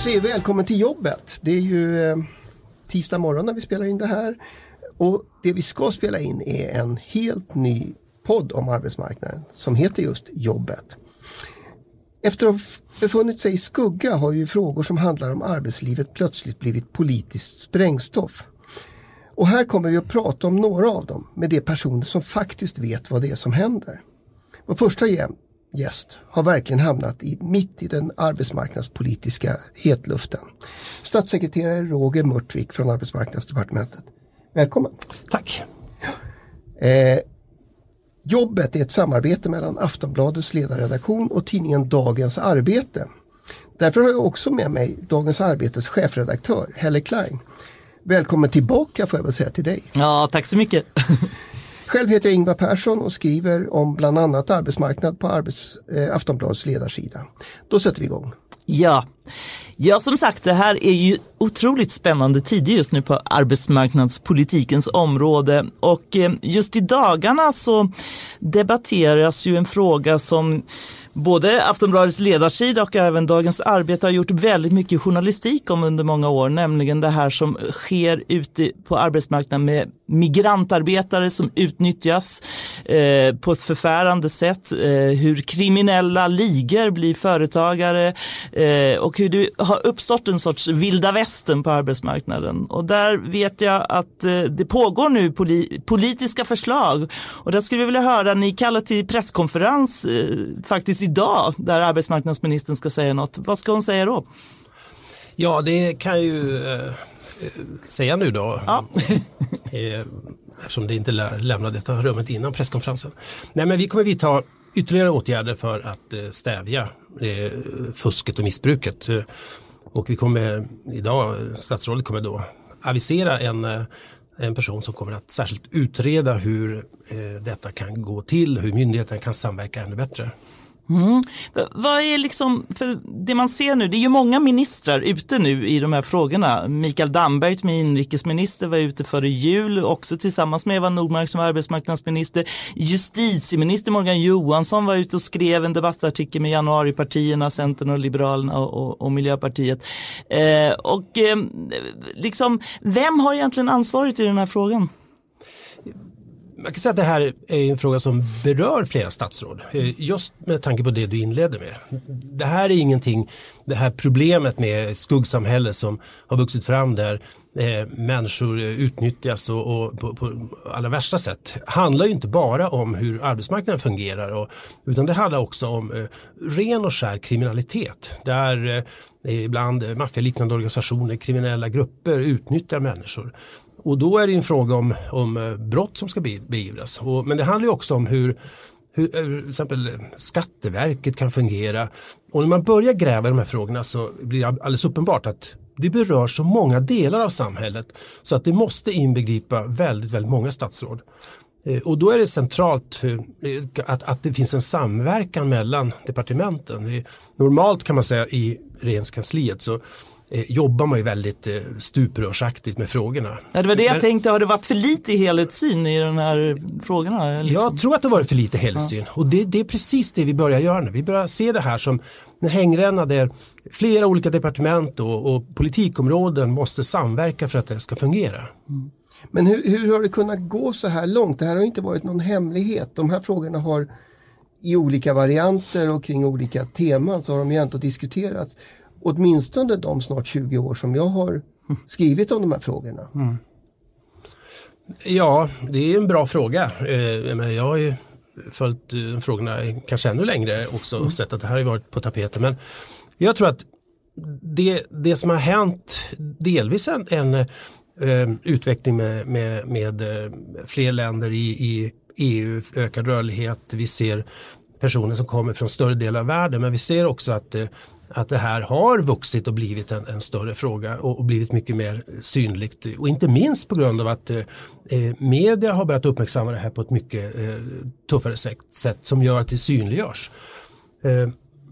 Jag säger välkommen till jobbet. Det är ju eh, tisdag morgon när vi spelar in det här. Och det vi ska spela in är en helt ny podd om arbetsmarknaden som heter just Jobbet. Efter att ha befunnit sig i skugga har ju frågor som handlar om arbetslivet plötsligt blivit politiskt sprängstoff. Och här kommer vi att prata om några av dem med de personer som faktiskt vet vad det är som händer. Vår första gäst har verkligen hamnat i, mitt i den arbetsmarknadspolitiska hetluften. Statssekreterare Roger Mörtvik från Arbetsmarknadsdepartementet. Välkommen! Tack! Eh, jobbet är ett samarbete mellan Aftonbladets ledarredaktion och tidningen Dagens Arbete. Därför har jag också med mig Dagens Arbetes chefredaktör Helle Klein. Välkommen tillbaka får jag väl säga till dig. Ja, tack så mycket. Själv heter jag Ingvar Persson och skriver om bland annat arbetsmarknad på Arbets, eh, Aftonbladets ledarsida. Då sätter vi igång. Ja. ja, som sagt det här är ju otroligt spännande tider just nu på arbetsmarknadspolitikens område. Och eh, just i dagarna så debatteras ju en fråga som både Aftonbladets ledarsida och även Dagens Arbete har gjort väldigt mycket journalistik om under många år, nämligen det här som sker ute på arbetsmarknaden med migrantarbetare som utnyttjas eh, på ett förfärande sätt, eh, hur kriminella ligor blir företagare eh, och hur det har uppstått en sorts vilda västern på arbetsmarknaden. Och där vet jag att eh, det pågår nu poli politiska förslag och där skulle vi vilja höra, ni kallar till presskonferens eh, faktiskt idag där arbetsmarknadsministern ska säga något. Vad ska hon säga då? Ja, det kan ju eh, säga nu då. Ja. Eh, eftersom det inte lämnade detta rummet innan presskonferensen. Nej, men vi kommer vidta ytterligare åtgärder för att stävja fusket och missbruket. Och vi kommer idag, statsrådet kommer då avisera en eh, en person som kommer att särskilt utreda hur eh, detta kan gå till, hur myndigheten kan samverka ännu bättre. Mm. Vad är liksom, för det man ser nu, det är ju många ministrar ute nu i de här frågorna. Mikael Damberg som är inrikesminister var ute före jul, också tillsammans med Eva Nordmark som var arbetsmarknadsminister. Justitieminister Morgan Johansson var ute och skrev en debattartikel med januaripartierna, Centern och Liberalerna och, och, och Miljöpartiet. Eh, och eh, liksom, vem har egentligen ansvaret i den här frågan? Man kan säga att det här är en fråga som berör flera statsråd. Eh, just med tanke på det du inledde med. Det här är ingenting, det här problemet med skuggsamhälle som har vuxit fram där eh, människor utnyttjas och, och på, på, allra värsta sätt handlar ju inte bara om hur arbetsmarknaden fungerar och, utan det handlar också om eh, ren och skär kriminalitet där eh, ibland maffialiknande organisationer, kriminella grupper utnyttjar människor. Och då är det en fråga om, om eh, brott som ska beivras. Och, men det handlar också om hur, hur eh, till exempel eh, Skatteverket kan fungera. Och när man börjar gräva i de här frågorna så blir det alldeles uppenbart att det berör så många delar av samhället så att det måste inbegripa väldigt, väldigt många statsråd. Och då är det centralt att, att det finns en samverkan mellan departementen. Normalt kan man säga i regeringskansliet så jobbar man ju väldigt eh, stuprörsaktigt med frågorna. Ja, det var det jag Men, tänkte, har det varit för lite helhetssyn i de här frågorna? Liksom? Jag tror att det har varit för lite helhetssyn ja. och det, det, är precis det vi börjar göra nu. Vi börjar se det här som en hängränna där flera olika departement och, och politikområden måste samverka för att det ska fungera. Mm. Men hur, hur har det kunnat gå så här långt? Det här har inte varit någon hemlighet. De här frågorna har i olika varianter och kring olika teman så har de ju ändå diskuterats åtminstone de snart 20 år som jag har skrivit om de här frågorna. Mm. Ja, det är en bra fråga. Eh, jag har ju följt eh, frågorna kanske ännu längre också och mm. sett att det här har varit på tapeten. Men jag tror att det, det som har hänt delvis en, en eh, utveckling med, med, med fler länder i, i EU, ökad rörlighet. Vi ser personer som kommer från större delar av världen men vi ser också att att det här har vuxit och blivit en, en större fråga och, och, blivit mycket mer synligt. Och inte minst på grund av att eh, eh, media har börjat uppmärksamma det här på ett mycket eh, tuffare sätt, sätt som gör att det synliggörs. Eh,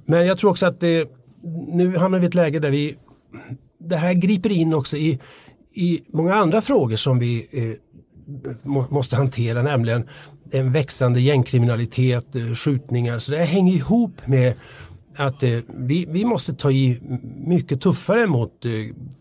men jag tror också att det, nu hamnar vi i ett läge där vi det här griper in också i, i många andra frågor som vi eh, må, måste hantera, nämligen en växande gängkriminalitet, eh, skjutningar. Så det här hänger ihop med att eh, vi, vi måste ta i mycket tuffare mot eh,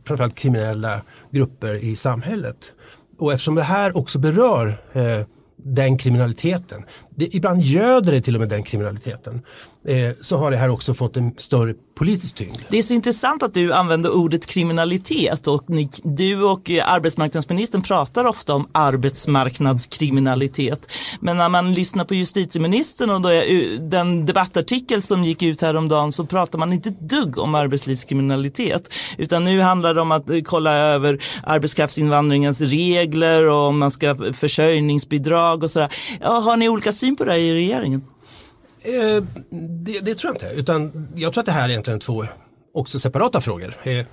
framförallt kriminella grupper i samhället. Och eftersom det här också berör eh, den kriminaliteten. Det, ibland göder det till och med den kriminaliteten. Eh, så har det här också fått en större politisk tyngd. Det är så intressant att du använder ordet kriminalitet och ni, du och eh, arbetsmarknadsministern pratar ofta om arbetsmarknadskriminalitet. Men när man lyssnar på justitieministern och då är, eh, den debattartikel som gick ut häromdagen så pratar man inte ett dugg om arbetslivskriminalitet. Utan nu handlar det om att kolla över arbetskraftsinvandringens regler och om man ska försörjningsbidrag och sådär. Ja, har ni olika syn på det i regeringen? Eh, det, det, tror jag inte, utan jag tror att det här är egentligen två också separata frågor. Eh,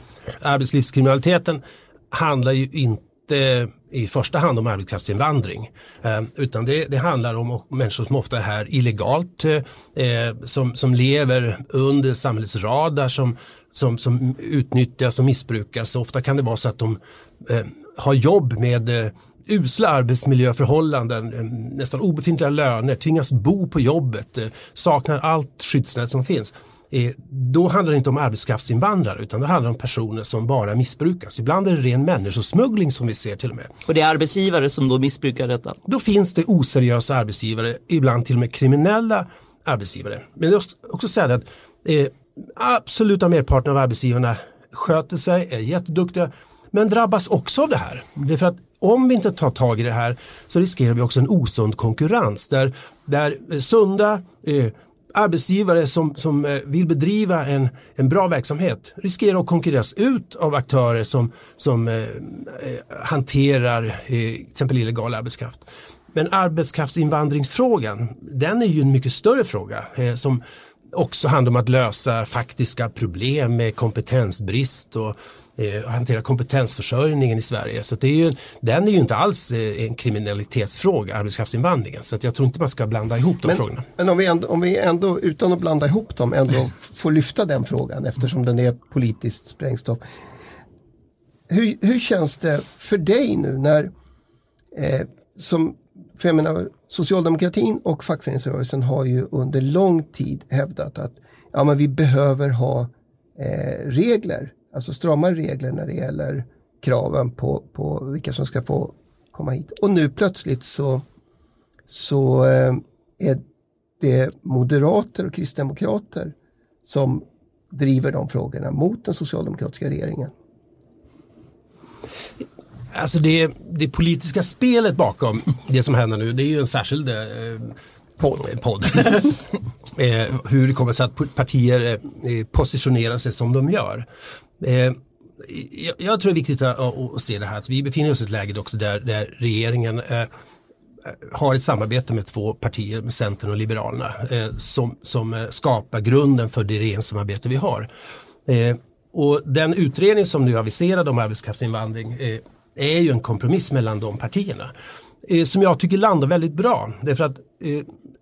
arbetslivskriminaliteten handlar ju inte i första hand om arbetskraftsinvandring. Eh, utan det, det, handlar om människor som ofta är här illegalt, eh, eh, som, som lever under samhällets radar, som, som, som utnyttjas och missbrukas. ofta kan det vara så att de eh, har jobb med eh, usla arbetsmiljöförhållanden, eh, nästan obefintliga löner, tvingas bo på jobbet, eh, saknar allt skyddsnät som finns. Eh, då handlar det inte om arbetskraftsinvandrare utan det handlar om personer som bara missbrukas. Ibland är det ren människosmuggling som vi ser till och med. Och det är arbetsgivare som då missbrukar detta? Då finns det oseriösa arbetsgivare, ibland till och med kriminella arbetsgivare. Men jag måste också säga att eh, absoluta merparten av arbetsgivarna sköter sig, är jätteduktiga men drabbas också av det här. Det är för att om vi inte tar tag i det här så riskerar vi också en osund konkurrens där, där eh, sunda eh, arbetsgivare som, som eh, vill bedriva en, en bra verksamhet riskerar att konkurreras ut av aktörer som, som eh, eh hanterar eh, till exempel illegal arbetskraft. Men arbetskraftsinvandringsfrågan, den är ju en mycket större fråga eh, som också handlar om att lösa faktiska problem med kompetensbrist och eh, hantera kompetensförsörjningen i Sverige. Så det är ju, den är ju inte alls eh, en kriminalitetsfråga, arbetskraftsinvandringen. Så jag tror inte man ska blanda ihop de men, frågorna. Men om vi, ändå, om vi ändå, utan att blanda ihop dem, ändå får lyfta den frågan eftersom den är politiskt sprängstoff. Hur, hur känns det för dig nu när, eh, som, för jag menar, socialdemokratin och fackföreningsrörelsen har ju under lång tid hävdat att ja, men vi behöver ha eh, regler alltså stramare regler när det gäller kraven på, på vilka som ska få komma hit. Och nu plötsligt så, så eh, är det moderater och kristdemokrater som driver de frågorna mot den socialdemokratiska regeringen. Alltså det, det politiska spelet bakom det som händer nu det är ju en särskild eh, podd. podd. eh, hur det kommer sig att partier eh, positionerar sig som de gör. Eh, jag, jag, tror det är viktigt att, att, se det här. Att vi befinner oss i ett läge också där, där regeringen eh, har ett samarbete med två partier, med Centern och Liberalerna, eh, som, som eh, skapar grunden för det regeringssamarbete vi har. Eh, och den utredning som nu aviserad om arbetskraftsinvandring eh, är ju en kompromiss mellan de partierna. Eh, som jag tycker landar väldigt bra. Därför att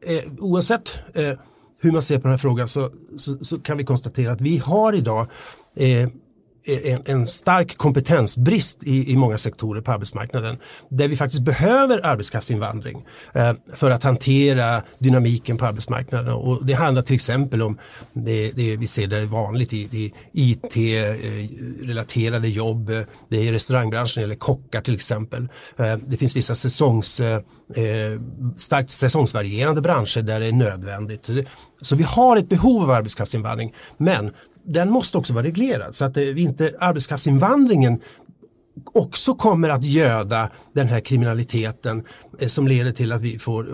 eh, oavsett hur man ser på den här frågan så, så, så, kan vi konstatera att vi har idag eh, en, en, stark kompetensbrist i, i många sektorer på arbetsmarknaden. Där vi faktiskt behöver arbetskraftsinvandring eh, för att hantera dynamiken på arbetsmarknaden. Och det handlar till exempel om det, det vi ser det är vanligt i, i IT-relaterade eh, jobb. Det är restaurangbranschen eller kockar till exempel. Eh, det finns vissa säsongs, eh, eh starkt säsongsvarierande branscher där det är nödvändigt. Så vi har ett behov av arbetskraftsinvandring men den måste också vara reglerad så att det, inte arbetskraftsinvandringen också kommer att göda den här kriminaliteten eh, som leder till att vi får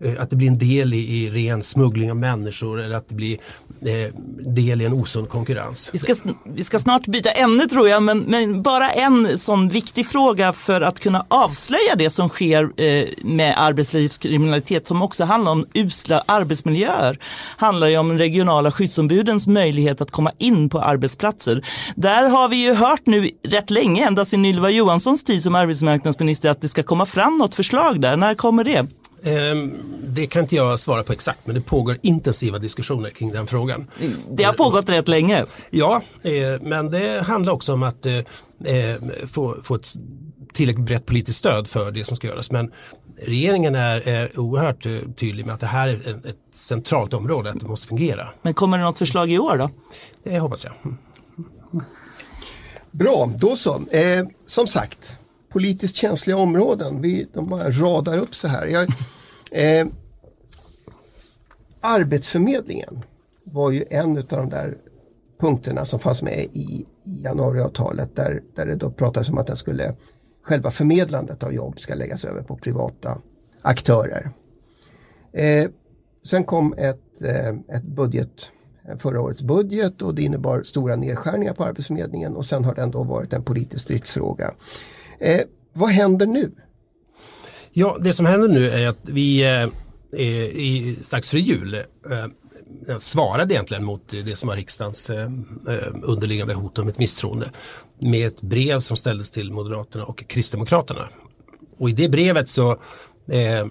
eh, eh, att det blir en del i, i ren smuggling av människor eller att det blir eh, del i en osund konkurrens. Vi ska, vi ska snart byta ämne tror jag men, men, bara en sån viktig fråga för att kunna avslöja det som sker eh, med arbetslivskriminalitet som också handlar om usla arbetsmiljöer. Handlar ju om regionala skyddsombudens möjlighet att komma in på arbetsplatser. Där har vi ju hört nu rätt länge, ända sedan Ylva Johanssons tid som arbetsmarknadsminister, att det ska komma fram något förslag där. När kommer det? Ehm, det kan inte jag svara på exakt men det pågår intensiva diskussioner kring den frågan. Det har pågått rätt länge. Ja, eh, men det handlar också om att eh, eh, få, få ett tillräckligt brett politiskt stöd för det som ska göras. Men regeringen är, är oerhört tydlig med att det här är ett, ett centralt område, att det måste fungera. Men kommer det något förslag i år då? Det hoppas jag. Bra, då så. Eh, som sagt, politiskt känsliga områden. Vi, de bara radar upp så här. Jag, eh, Arbetsförmedlingen var ju en av de där punkterna som fanns med i, i januariavtalet där, där det då pratades om att den skulle, själva förmedlandet av jobb ska läggas över på privata aktörer. Eh, sen kom ett, eh, ett budget, Eh, förra årets budget och det innebar stora nedskärningar på Arbetsförmedlingen och sen har den då varit en politisk stridsfråga. Eh, vad händer nu? Ja, det som händer nu är att vi eh, i, strax före jul eh, eh, svarade egentligen mot det som var riksdagens eh, eh, underliggande hot om ett misstroende med ett brev som ställdes till Moderaterna och Kristdemokraterna. Och i det brevet så, eh,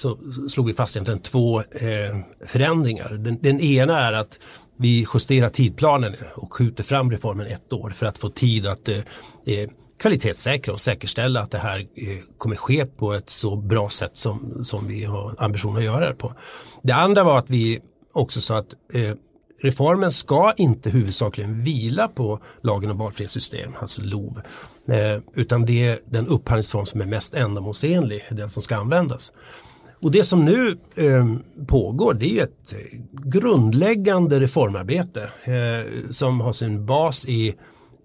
så slog vi fast egentligen två eh, förändringar. Den, den, ena är att vi justerar tidplanen och skjuter fram reformen ett år för att få tid att eh, eh, kvalitetssäkra och säkerställa att det här eh, kommer ske på ett så bra sätt som, som vi har ambition att göra det på. Det andra var att vi också sa att eh, reformen ska inte huvudsakligen vila på lagen om valfrihetssystem, alltså LOV, eh, utan det är den upphandlingsform som är mest ändamålsenlig, den som ska användas. Och det som nu eh, pågår det är ett eh, grundläggande reformarbete eh, som har sin bas i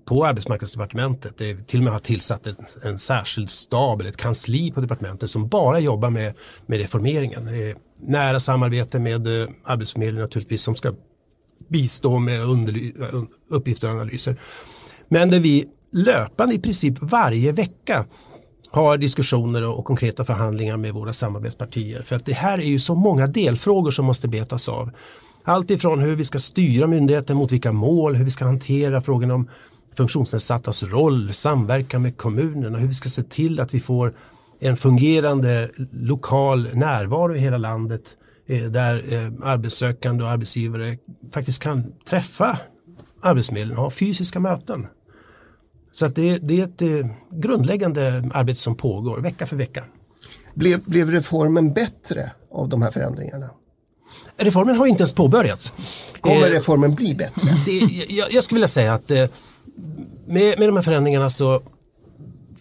på arbetsmarknadsdepartementet. Det till och med har tillsatt en, en särskild stab eller ett kansli på departementet som bara jobbar med, med reformeringen. Nära samarbete med eh, Arbetsförmedlingen naturligtvis som ska bistå med eh, uppgifter och analyser. Men där vi löpande i princip varje vecka har diskussioner och konkreta förhandlingar med våra samarbetspartier. För att det här är ju så många delfrågor som måste betas av. Allt ifrån hur vi ska styra myndigheten mot vilka mål, hur vi ska hantera frågan om funktionsnedsattas roll, samverkan med kommunerna, hur vi ska se till att vi får en fungerande lokal närvaro i hela landet eh, där eh, arbetssökande och arbetsgivare faktiskt kan träffa Arbetsförmedlingen och ha fysiska möten. Så att det, det är ett eh, grundläggande arbete som pågår vecka för vecka. Blev, blev reformen bättre av de här förändringarna? Reformen har inte ens påbörjats. Kommer reformen bli bättre? Det, jag, jag, skulle vilja säga att med, med de här förändringarna så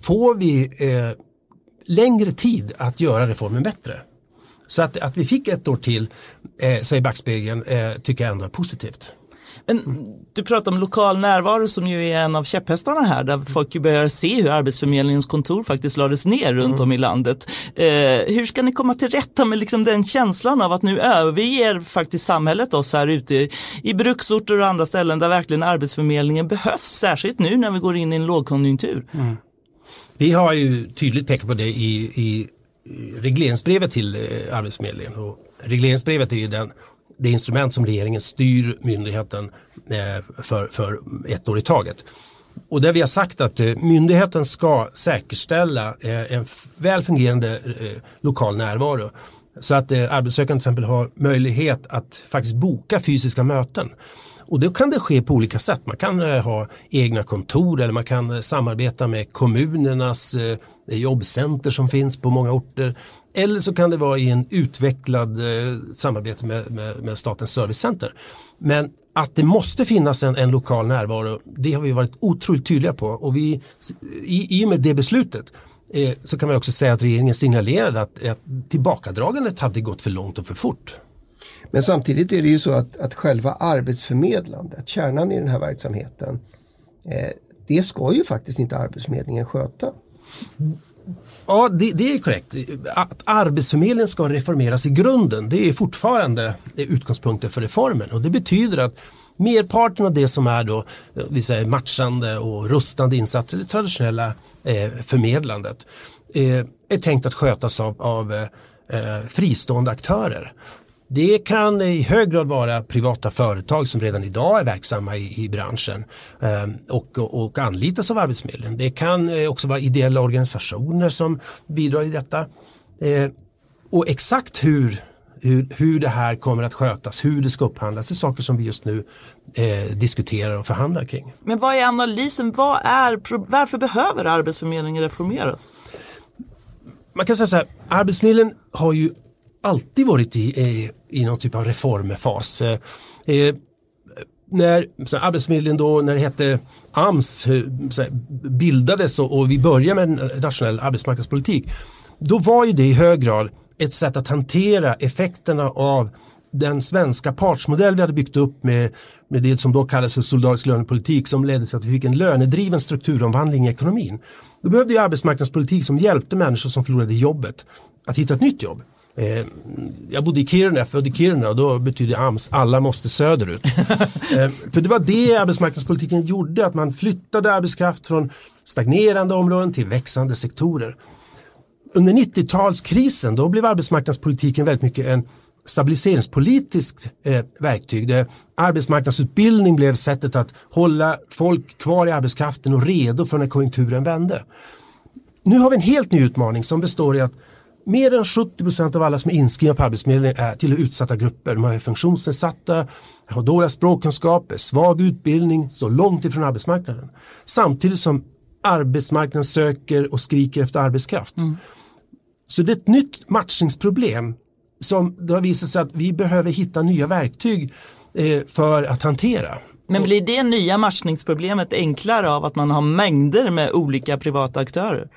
får vi eh, längre tid att göra reformen bättre. Så att, att vi fick ett år till, eh, så i backspegeln, eh, tycker jag ändå är positivt. Men du pratar om lokal närvaro som ju är en av käpphästarna här där folk ju börjar se hur Arbetsförmedlingens kontor faktiskt lades ner runt mm. om i landet. Eh, hur ska ni komma till rätta med liksom den känslan av att nu överger faktiskt samhället oss här ute i bruksorter och andra ställen där verkligen Arbetsförmedlingen behövs, särskilt nu när vi går in i en lågkonjunktur. Mm. Vi har ju tydligt pekat på det i, i regleringsbrevet till eh, Arbetsförmedlingen. Och regleringsbrevet är ju den det instrument som regeringen styr myndigheten eh, för, för ett år i taget. Och där vi har sagt att eh, myndigheten ska säkerställa eh, en väl fungerande lokal närvaro. Så att arbetssökande till exempel har möjlighet att faktiskt boka fysiska möten. Och då kan det ske på olika sätt. Man kan ha egna kontor eller man kan samarbeta med kommunernas jobbcenter som finns på många orter. Eller så kan det vara i en utvecklad eh, samarbete med, med, med Statens servicecenter. Men att det måste finnas en, en, lokal närvaro, det har vi varit otroligt tydliga på. Och vi, i, i och med det beslutet eh, så kan man också säga att regeringen signalerade att, att tillbakadragandet hade gått för långt och för fort. Men samtidigt är det ju så att, att själva arbetsförmedlandet, kärnan i den här verksamheten, eh, det ska ju faktiskt inte Arbetsförmedlingen sköta. Ja, det, det, är korrekt. Att Arbetsförmedlingen ska reformeras i grunden, det är fortfarande utgångspunkten för reformen. Och det betyder att merparten av det som är då, vi säger matchande och rustande insatser, det traditionella eh, förmedlandet, eh, är tänkt att skötas av, av eh, eh fristående aktörer. Det kan i hög grad vara privata företag som redan idag är verksamma i, i branschen eh, och, och, och anlitas av Arbetsförmedlingen. Det kan eh, också vara ideella organisationer som bidrar i detta. Eh, och exakt hur hur, hur det här kommer att skötas, hur det ska upphandlas. Är saker som vi just nu eh, diskuterar och förhandlar kring. Men vad är analysen? Vad är, varför behöver Arbetsförmedlingen reformeras? Man kan säga så här, Arbetsförmedlingen har ju alltid varit i, i, i någon typ av reformfas. Eh, eh när så Arbetsförmedlingen då, när det hette AMS, eh, bildades och, och vi började med en nationell arbetsmarknadspolitik. Då var ju det i hög grad ett sätt att hantera effekterna av den svenska partsmodell vi hade byggt upp med, med det som då kallades för solidarisk lönepolitik som ledde till att vi fick en lönedriven strukturomvandling i ekonomin. Då behövde vi arbetsmarknadspolitik som hjälpte människor som förlorade jobbet att hitta ett nytt jobb. Eh, jag bodde i Kiruna, jag född i Kiruna och då betyder AMS alla måste söderut. eh, för det var det arbetsmarknadspolitiken gjorde, att man flyttade arbetskraft från stagnerande områden till växande sektorer. Under 90-talskrisen då blev arbetsmarknadspolitiken väldigt mycket en stabiliseringspolitiskt eh, verktyg där arbetsmarknadsutbildning blev sättet att hålla folk kvar i arbetskraften och redo för när konjunkturen vände. Nu har vi en helt ny utmaning som består i att mer än 70% av alla som är inskrivna på Arbetsförmedlingen är till utsatta grupper. De är funktionsnedsatta, har dåliga språkkunskaper, svag utbildning, står långt ifrån arbetsmarknaden. Samtidigt som arbetsmarknaden söker och skriker efter arbetskraft. Mm. Så det är ett nytt matchningsproblem som det har visat sig att vi behöver hitta nya verktyg eh, för att hantera. Men blir det nya matchningsproblemet enklare av att man har mängder med olika privata aktörer?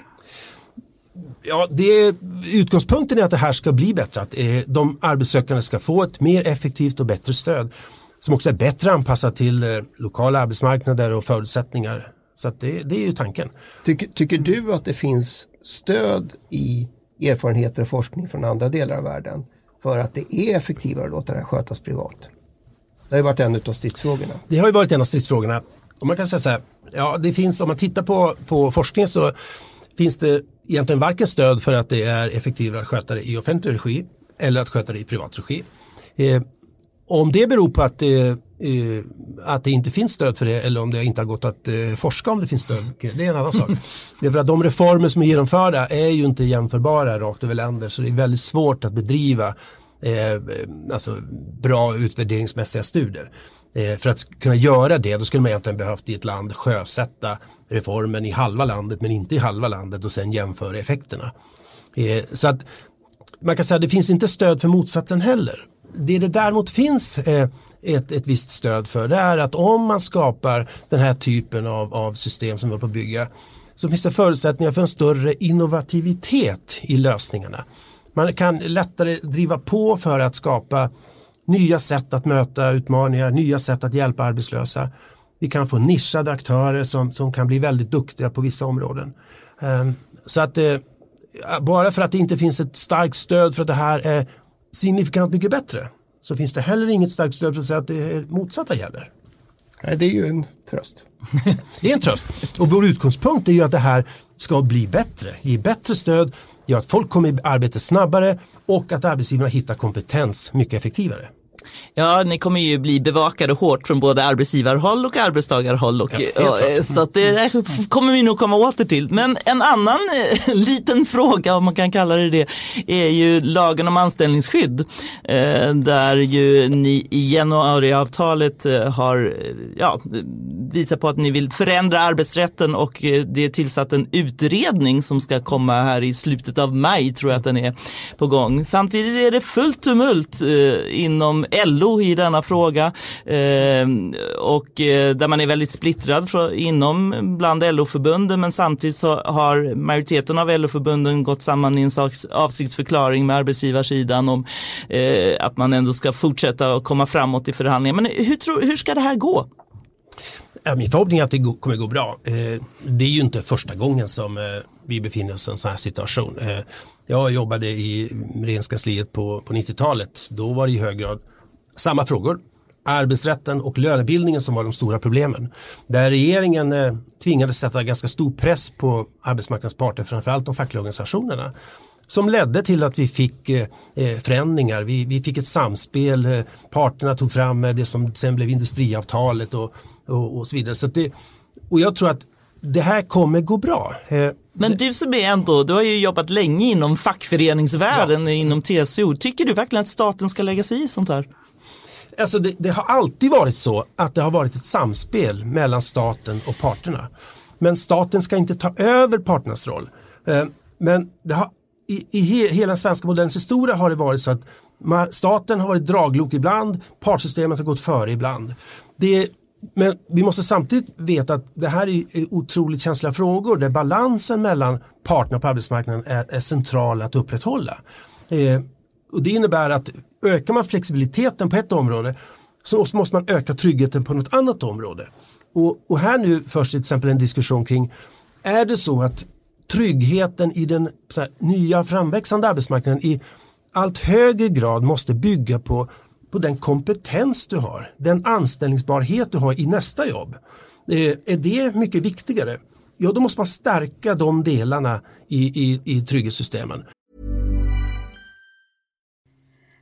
Ja, det, utgångspunkten är att det här ska bli bättre, att eh, de arbetssökande ska få ett mer effektivt och bättre stöd som också är bättre anpassat till eh, lokala arbetsmarknader och förutsättningar. Så det, det, är ju tanken. Tycker, tycker du att det finns stöd i erfarenheter och forskning från andra delar av världen för att det är effektivare att låta det här skötas privat? Det har ju varit en av stridsfrågorna. Det har ju varit en av stridsfrågorna. Och man kan säga så här, ja det finns, om man tittar på, på forskningen så finns det egentligen varken stöd för att det är effektivare att sköta det i offentlig regi eller att sköta det i privat regi. Eh, om det beror på att det, eh, att det inte finns stöd för det eller om det inte har gått att eh, forska om det finns stöd, det är en annan sak. Det är för att de reformer som är genomförda är ju inte jämförbara rakt över länder så det är väldigt svårt att bedriva eh, alltså bra utvärderingsmässiga studier. Eh, för att kunna göra det då skulle man egentligen behövt i ett land sjösätta reformen i halva landet men inte i halva landet och sen jämföra effekterna. Eh, så att man kan säga att det finns inte stöd för motsatsen heller. Det det däremot finns eh, ett, ett visst stöd för det är att om man skapar den här typen av, av system som vi håller på att bygga så finns det förutsättningar för en större innovativitet i lösningarna. Man kan lättare driva på för att skapa nya sätt att möta utmaningar, nya sätt att hjälpa arbetslösa. Vi kan få nischade aktörer som, som kan bli väldigt duktiga på vissa områden. Um, så att eh, bara för att det inte finns ett starkt stöd för att det här är signifikant mycket bättre så finns det heller inget starkt stöd för att säga att det motsatta gäller. Nej, det är ju en tröst. det är en tröst. Och vår utgångspunkt är ju att det här ska bli bättre, ge bättre stöd, gör att folk kommer i arbete snabbare och att arbetsgivarna hittar kompetens mycket effektivare. Ja, ni kommer ju bli bevakade hårt från både arbetsgivarhåll och arbetstagarhåll. Och, ja, och, så att det kommer vi nog komma åter till. Men en annan eh, liten fråga, om man kan kalla det det, är ju lagen om anställningsskydd. Eh, där ju ni i januariavtalet eh, har ja, visat på att ni vill förändra arbetsrätten och det är tillsatt en utredning som ska komma här i slutet av maj, tror jag att den är på gång. Samtidigt är det fullt tumult inom LO i denna fråga ehm, eh, och där man är väldigt splittrad inom bland LO-förbunden men samtidigt så har majoriteten av LO-förbunden gått samman i en avsiktsförklaring med arbetsgivarsidan om eh, att man ändå ska fortsätta att komma framåt i förhandlingar. Men hur, tror, hur ska det här gå? Min förhoppning är att det kommer gå bra. Eh, det är ju inte första gången som eh, vi befinner oss i en sån här situation. Eh, jag jobbade i regeringskansliet på, på 90-talet. Då var det i hög grad samma frågor. Arbetsrätten och lönebildningen som var de stora problemen. Där regeringen eh, tvingades sätta ganska stor press på arbetsmarknadens parter, framförallt de fackliga organisationerna som ledde till att vi fick eh, eh förändringar. Vi, vi, fick ett samspel, parterna tog fram det som sen blev industriavtalet och, och, och så vidare. Så det, och jag tror att det här kommer gå bra. Men du som är ändå, du har ju jobbat länge inom fackföreningsvärlden, ja. inom TCO. Tycker du verkligen att staten ska lägga sig i sånt här? Alltså det, det, har alltid varit så att det har varit ett samspel mellan staten och parterna. Men staten ska inte ta över parternas roll. Eh, men det har, i, i he, hela den svenska modellens historia har det varit så att staten har varit draglok ibland, partsystemet har gått före ibland. Det, men vi måste samtidigt veta att det här är otroligt känsliga frågor där balansen mellan parterna på arbetsmarknaden är, är central att upprätthålla. Eh, och det innebär att ökar man flexibiliteten på ett område så måste man öka tryggheten på något annat område. Och, och här nu förs till exempel en diskussion kring är det så att tryggheten i den här, nya framväxande arbetsmarknaden i allt högre grad måste bygga på, på den kompetens du har, den anställningsbarhet du har i nästa jobb. Eh, är det mycket viktigare? Ja, då måste man stärka de delarna i, i, i trygghetssystemen.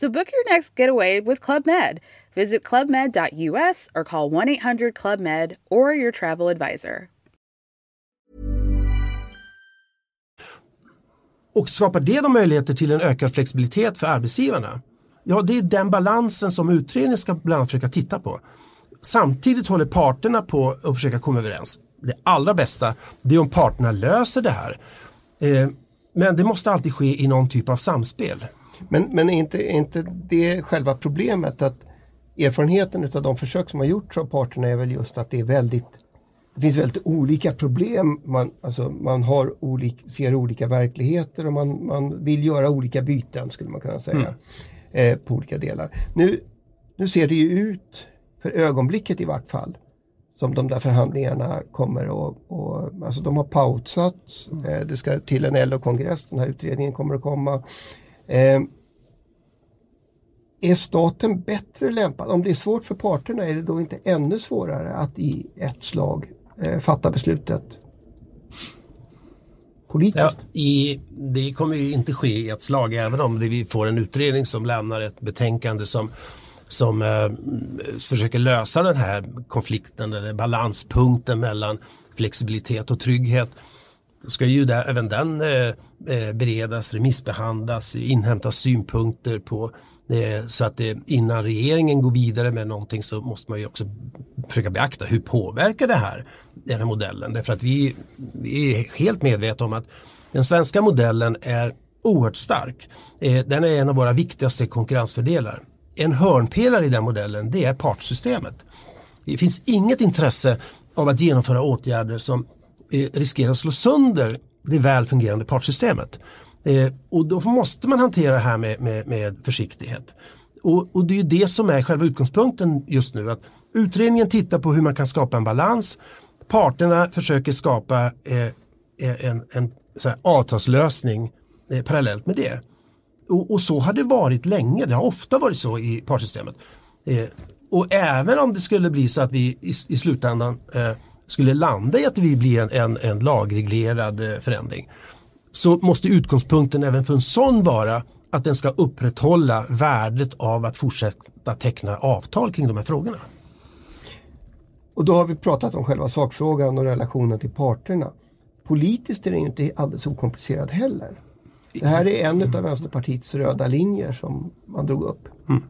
So book your next getaway with Club Med. Visit clubmed.us or call 1 800 Club Med or your travel advisor. Och skapar det då möjligheter till en ökad flexibilitet för arbetsgivarna? Ja, det är den balansen som utredningen ska bland annat försöka titta på. Samtidigt håller parterna på att försöka komma överens. Det allra bästa det är om parterna löser det här. Eh, men det måste alltid ske i någon typ av samspel. Men, men är, inte, är inte det själva problemet att erfarenheten av de försök som har gjorts av parterna är väl just att det är väldigt det finns väldigt olika problem. Man, alltså, man har olik, ser olika verkligheter och man, man vill göra olika byten skulle man kunna säga. Mm. Eh, på olika delar. Nu, nu ser det ju ut, för ögonblicket i vart fall, som de där förhandlingarna kommer att, och, alltså de har pausats. Eh, det ska till en LO-kongress, den här utredningen kommer att komma. Eh, är staten bättre lämpad? Om det är svårt för parterna är det då inte ännu svårare att i ett slag eh, fatta beslutet politiskt? Ja, i, det kommer ju inte ske i ett slag även om det, vi får en utredning som lämnar ett betänkande som som eh, försöker lösa den här konflikten eller balanspunkten mellan flexibilitet och trygghet ska ju där, även den eh, eh, beredas, remissbehandlas, inhämtas synpunkter på eh, så att det, innan regeringen går vidare med någonting så måste man ju också försöka beakta hur påverkar det här den här modellen. Därför att vi, vi är helt medvetna om att den svenska modellen är oerhört stark. Eh, den är en av våra viktigaste konkurrensfördelar. En hörnpelare i den modellen det är partsystemet. Det finns inget intresse av att genomföra åtgärder som Eh, riskerar att slå sönder det väl fungerande partsystemet. Eh, och då måste man hantera det här med, med, med försiktighet. Och, och, det är ju det som är själva utgångspunkten just nu. att Utredningen tittar på hur man kan skapa en balans. Parterna försöker skapa eh, eh en, en så här, avtalslösning eh, parallellt med det. Och, och, så har det varit länge, det har ofta varit så i partsystemet. Eh, och även om det skulle bli så att vi i, i slutändan eh, skulle landa i att vi blir en, en, en lagreglerad eh, förändring så måste utgångspunkten även för en sån vara att den ska upprätthålla värdet av att fortsätta teckna avtal kring de här frågorna. Och då har vi pratat om själva sakfrågan och relationen till parterna. Politiskt är det inte alldeles okomplicerat heller. Det här är en av Vänsterpartiets röda linjer som man drog upp. Mm.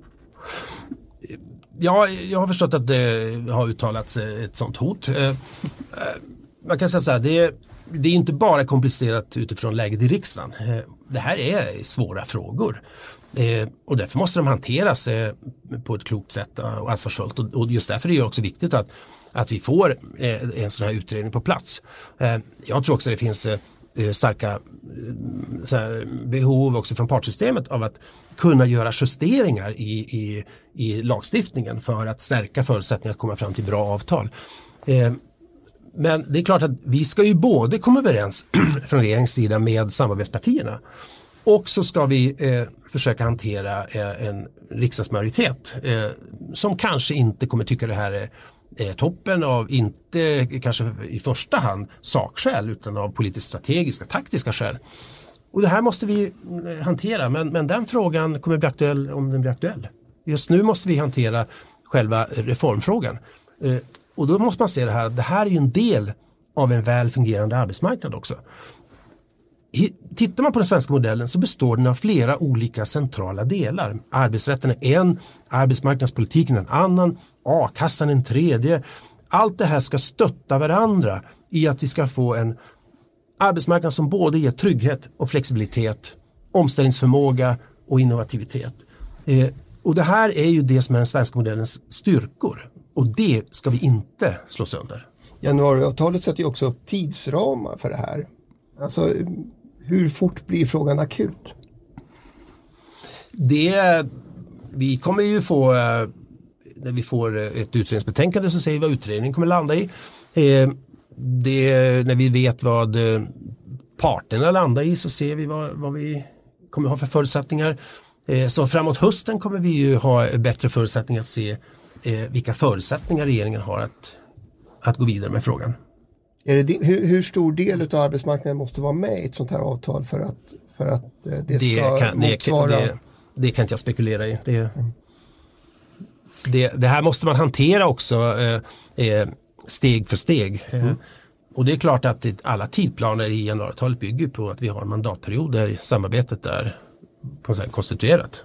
Ja, jag har förstått att det har uttalats eh, ett sånt hot. Eh, eh, man kan säga så här, det är, det är inte bara komplicerat utifrån läget i riksdagen. Det här är svåra frågor. Och därför måste de hanteras på ett klokt sätt och ansvarsfullt. Och just därför är det också viktigt att, att vi får en sån här utredning på plats. Jag tror också det finns starka behov också från partsystemet av att kunna göra justeringar i, i, i lagstiftningen för att stärka förutsättningarna att komma fram till bra avtal. Eh, Men det är klart att vi ska ju både komma överens från regeringens sida med samarbetspartierna och så ska vi eh, försöka hantera eh, en riksdagsmajoritet eh, som kanske inte kommer tycka det här är eh, toppen av, inte kanske i första hand sakskäl utan av politiskt strategiska, taktiska skäl. Och det här måste vi eh, hantera men, men den frågan kommer bli aktuell om den blir aktuell. Just nu måste vi hantera själva reformfrågan. Eh, och då måste man se det här, det här är ju en del av en väl fungerande arbetsmarknad också. Tittar man på den svenska modellen så består den av flera olika centrala delar. Arbetsrätten är en, arbetsmarknadspolitiken är en annan, a-kassan en tredje. Allt det här ska stötta varandra i att vi ska få en arbetsmarknad som både ger trygghet och flexibilitet, omställningsförmåga och innovativitet. Eh, och det här är ju det som är den svenska modellens styrkor och det ska vi inte slå sönder. Januariavtalet sätter ju också upp tidsramar för det här. Alltså hur fort blir frågan akut? Det, vi kommer ju få, eh, när vi får ett utredningsbetänkande så säger vi vad utredningen kommer landa i. Eh, det, när vi vet vad eh, parterna landar i så ser vi vad, vad vi kommer ha för förutsättningar. Så framåt hösten kommer vi ju ha bättre förutsättningar att se vilka förutsättningar regeringen har att, att gå vidare med frågan. Det, hur, hur, stor del av arbetsmarknaden måste vara med i ett sånt här avtal för att, för att eh, det, det ska kan, motsvara? Det, det, kan inte jag spekulera i. Det, mm. det, det, här måste man hantera också eh, eh steg för steg. Mm. Och det är klart att alla tidplaner i januariavtalet bygger på att vi har en mandatperiod där samarbetet är konstituerat.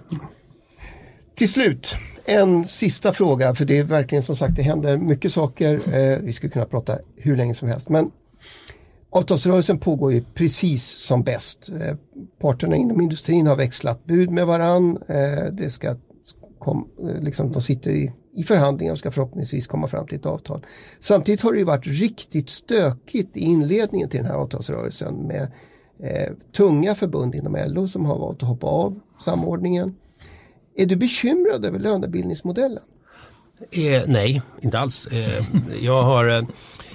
Till slut, en sista fråga, för det är verkligen som sagt, det händer mycket saker. Eh, vi skulle kunna prata hur länge som helst. Men avtalsrörelsen pågår ju precis som bäst. Eh, parterna inom industrin har växlat bud med varann. Eh, det ska kom, eh, liksom, de sitter i, i förhandlingar och ska förhoppningsvis komma fram till ett avtal. Samtidigt har det ju varit riktigt stökigt i inledningen till den här avtalsrörelsen med eh, tunga förbund inom LO som har valt att hoppa av samordningen. Är du bekymrad över lönebildningsmodellen? Eh, nej, inte alls. Eh, jag, har, eh,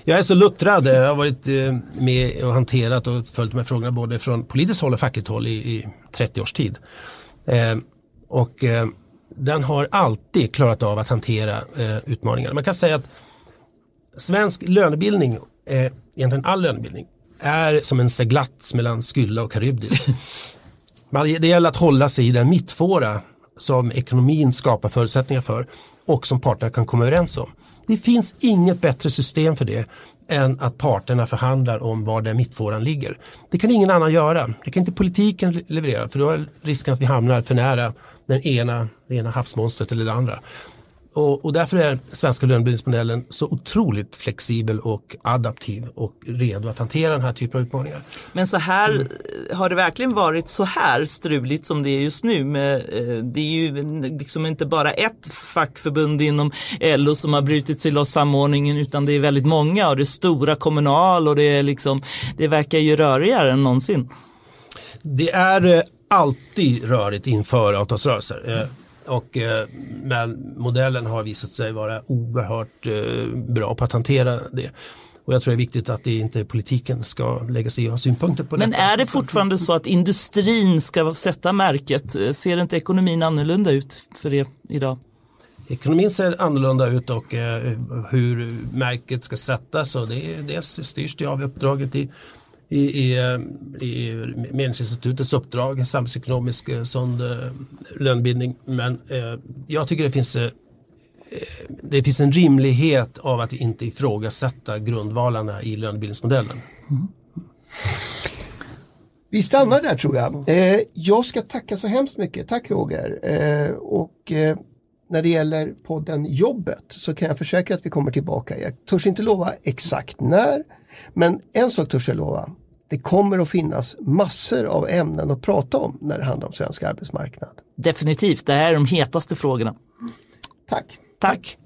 jag är så luttrad. Jag har varit eh, med och hanterat och följt de här frågorna både från politiskt håll och fackligt håll i, i 30 års tid. Eh, och eh, den har alltid klarat av att hantera utmaningar. Man kan säga att svensk lönebildning, egentligen all lönebildning, är som en seglats mellan Skylla och Karybdis. det gäller att hålla sig i den mittfåra som ekonomin skapar förutsättningar för och som parterna kan komma överens om. Det finns inget bättre system för det än att parterna förhandlar om var den mittfåran ligger. Det kan ingen annan göra. Det kan inte politiken leverera för då är risken att vi hamnar för nära den ena, det ena havsmonstret eller det andra. Och, och därför är svenska lönebildningsmodellen så otroligt flexibel och adaptiv och redo att hantera den här typen av utmaningar. Men så här, mm. har det verkligen varit så här struligt som det är just nu? Med, eh, det är ju liksom inte bara ett fackförbund inom LO som har brutit sig loss samordningen utan det är väldigt många och det är stora kommunal och det är liksom, det verkar ju rörigare än någonsin. Det är eh, alltid rörigt inför avtalsrörelser. Eh, och, eh, men modellen har visat sig vara oerhört eh, bra på att hantera det. Och jag tror det är viktigt att det inte politiken ska lägga sig i och ha synpunkter på det. Men är det fortfarande så att industrin ska sätta märket? Ser inte ekonomin annorlunda ut för det idag? Ekonomin ser annorlunda ut och eh, hur märket ska sättas och det, det styrs det av uppdraget i i, i, eh, i Medlingsinstitutets uppdrag, samhällsekonomisk eh, eh, lönebildning. Men eh, jag tycker det finns eh, eh, det finns en rimlighet av att inte ifrågasätta grundvalarna i lönebildningsmodellen. Mm. Vi stannar där tror jag. Eh, jag ska tacka så hemskt mycket. Tack Roger. Eh, och eh, när det gäller podden Jobbet så kan jag försäkra att vi kommer tillbaka. Jag törs inte lova exakt när, men en sak törs jag lova. Det kommer att finnas massor av ämnen att prata om när det handlar om svensk arbetsmarknad. Definitivt, det här är de hetaste frågorna. Tack. Tack.